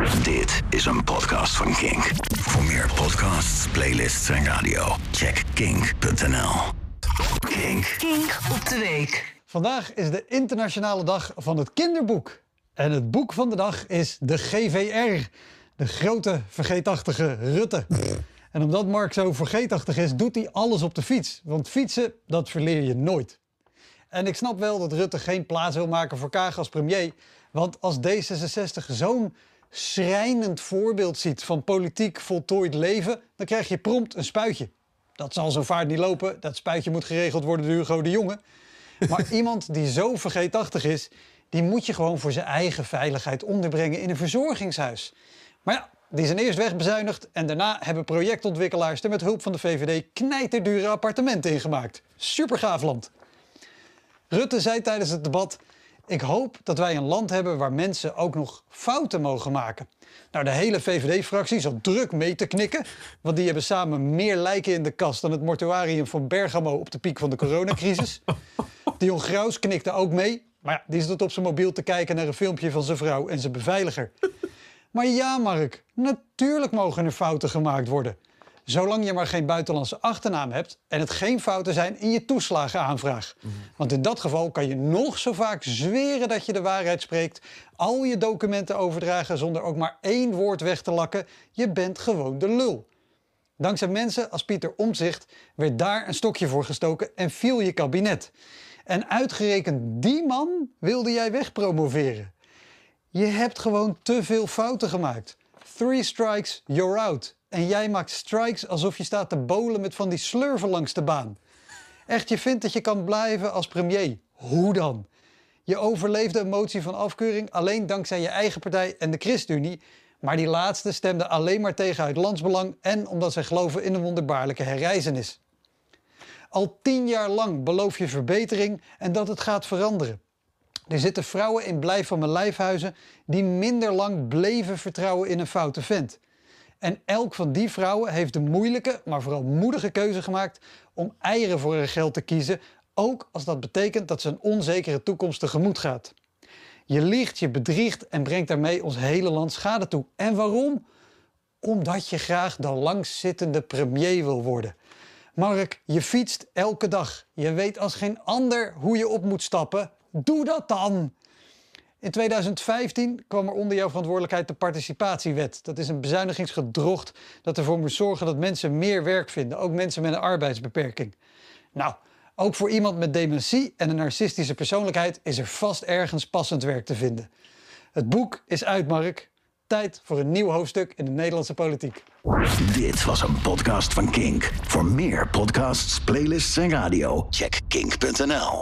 Dit is een podcast van Kink. Voor meer podcasts, playlists en radio, check kink.nl. Kink. Kink op de week. Vandaag is de internationale dag van het kinderboek. En het boek van de dag is de GVR, de grote vergeetachtige Rutte. En omdat Mark zo vergeetachtig is, doet hij alles op de fiets. Want fietsen, dat verleer je nooit. En ik snap wel dat Rutte geen plaats wil maken voor Kaag als premier. Want als D66 zo'n schrijnend voorbeeld ziet van politiek voltooid leven, dan krijg je prompt een spuitje. Dat zal zo vaart niet lopen. Dat spuitje moet geregeld worden door Hugo de Jonge. Maar iemand die zo vergeetachtig is, die moet je gewoon voor zijn eigen veiligheid onderbrengen in een verzorgingshuis. Maar ja, die zijn eerst wegbezuinigd en daarna hebben projectontwikkelaars er met hulp van de VVD knijterdure appartementen ingemaakt. Super gaaf land. Rutte zei tijdens het debat: Ik hoop dat wij een land hebben waar mensen ook nog fouten mogen maken. Nou, de hele VVD-fractie zat druk mee te knikken, want die hebben samen meer lijken in de kast dan het mortuarium van Bergamo op de piek van de coronacrisis. Dion Graus knikte ook mee, maar ja, die zat op zijn mobiel te kijken naar een filmpje van zijn vrouw en zijn beveiliger. Maar ja, Mark, natuurlijk mogen er fouten gemaakt worden. Zolang je maar geen buitenlandse achternaam hebt en het geen fouten zijn in je toeslagenaanvraag. Want in dat geval kan je nog zo vaak zweren dat je de waarheid spreekt, al je documenten overdragen zonder ook maar één woord weg te lakken. Je bent gewoon de lul. Dankzij mensen als Pieter Omtzigt werd daar een stokje voor gestoken en viel je kabinet. En uitgerekend die man wilde jij wegpromoveren. Je hebt gewoon te veel fouten gemaakt. Three strikes, you're out. En jij maakt strikes alsof je staat te bolen met van die slurven langs de baan. Echt, je vindt dat je kan blijven als premier. Hoe dan? Je overleefde een motie van afkeuring alleen dankzij je eigen partij en de ChristenUnie. Maar die laatste stemde alleen maar tegen uit landsbelang en omdat zij geloven in een wonderbaarlijke herreizenis. Al tien jaar lang beloof je verbetering en dat het gaat veranderen. Er zitten vrouwen in Blijf van mijn lijfhuizen die minder lang bleven vertrouwen in een foute vent. En elk van die vrouwen heeft de moeilijke, maar vooral moedige keuze gemaakt om eieren voor hun geld te kiezen, ook als dat betekent dat ze een onzekere toekomst tegemoet gaat. Je liegt, je bedriegt en brengt daarmee ons hele land schade toe. En waarom? Omdat je graag de langzittende premier wil worden. Mark, je fietst elke dag. Je weet als geen ander hoe je op moet stappen. Doe dat dan! In 2015 kwam er onder jouw verantwoordelijkheid de participatiewet. Dat is een bezuinigingsgedrocht dat ervoor moet zorgen dat mensen meer werk vinden, ook mensen met een arbeidsbeperking. Nou, ook voor iemand met dementie en een narcistische persoonlijkheid is er vast ergens passend werk te vinden. Het boek is uit, Mark. Tijd voor een nieuw hoofdstuk in de Nederlandse politiek. Dit was een podcast van Kink. Voor meer podcasts, playlists en radio, check kink.nl.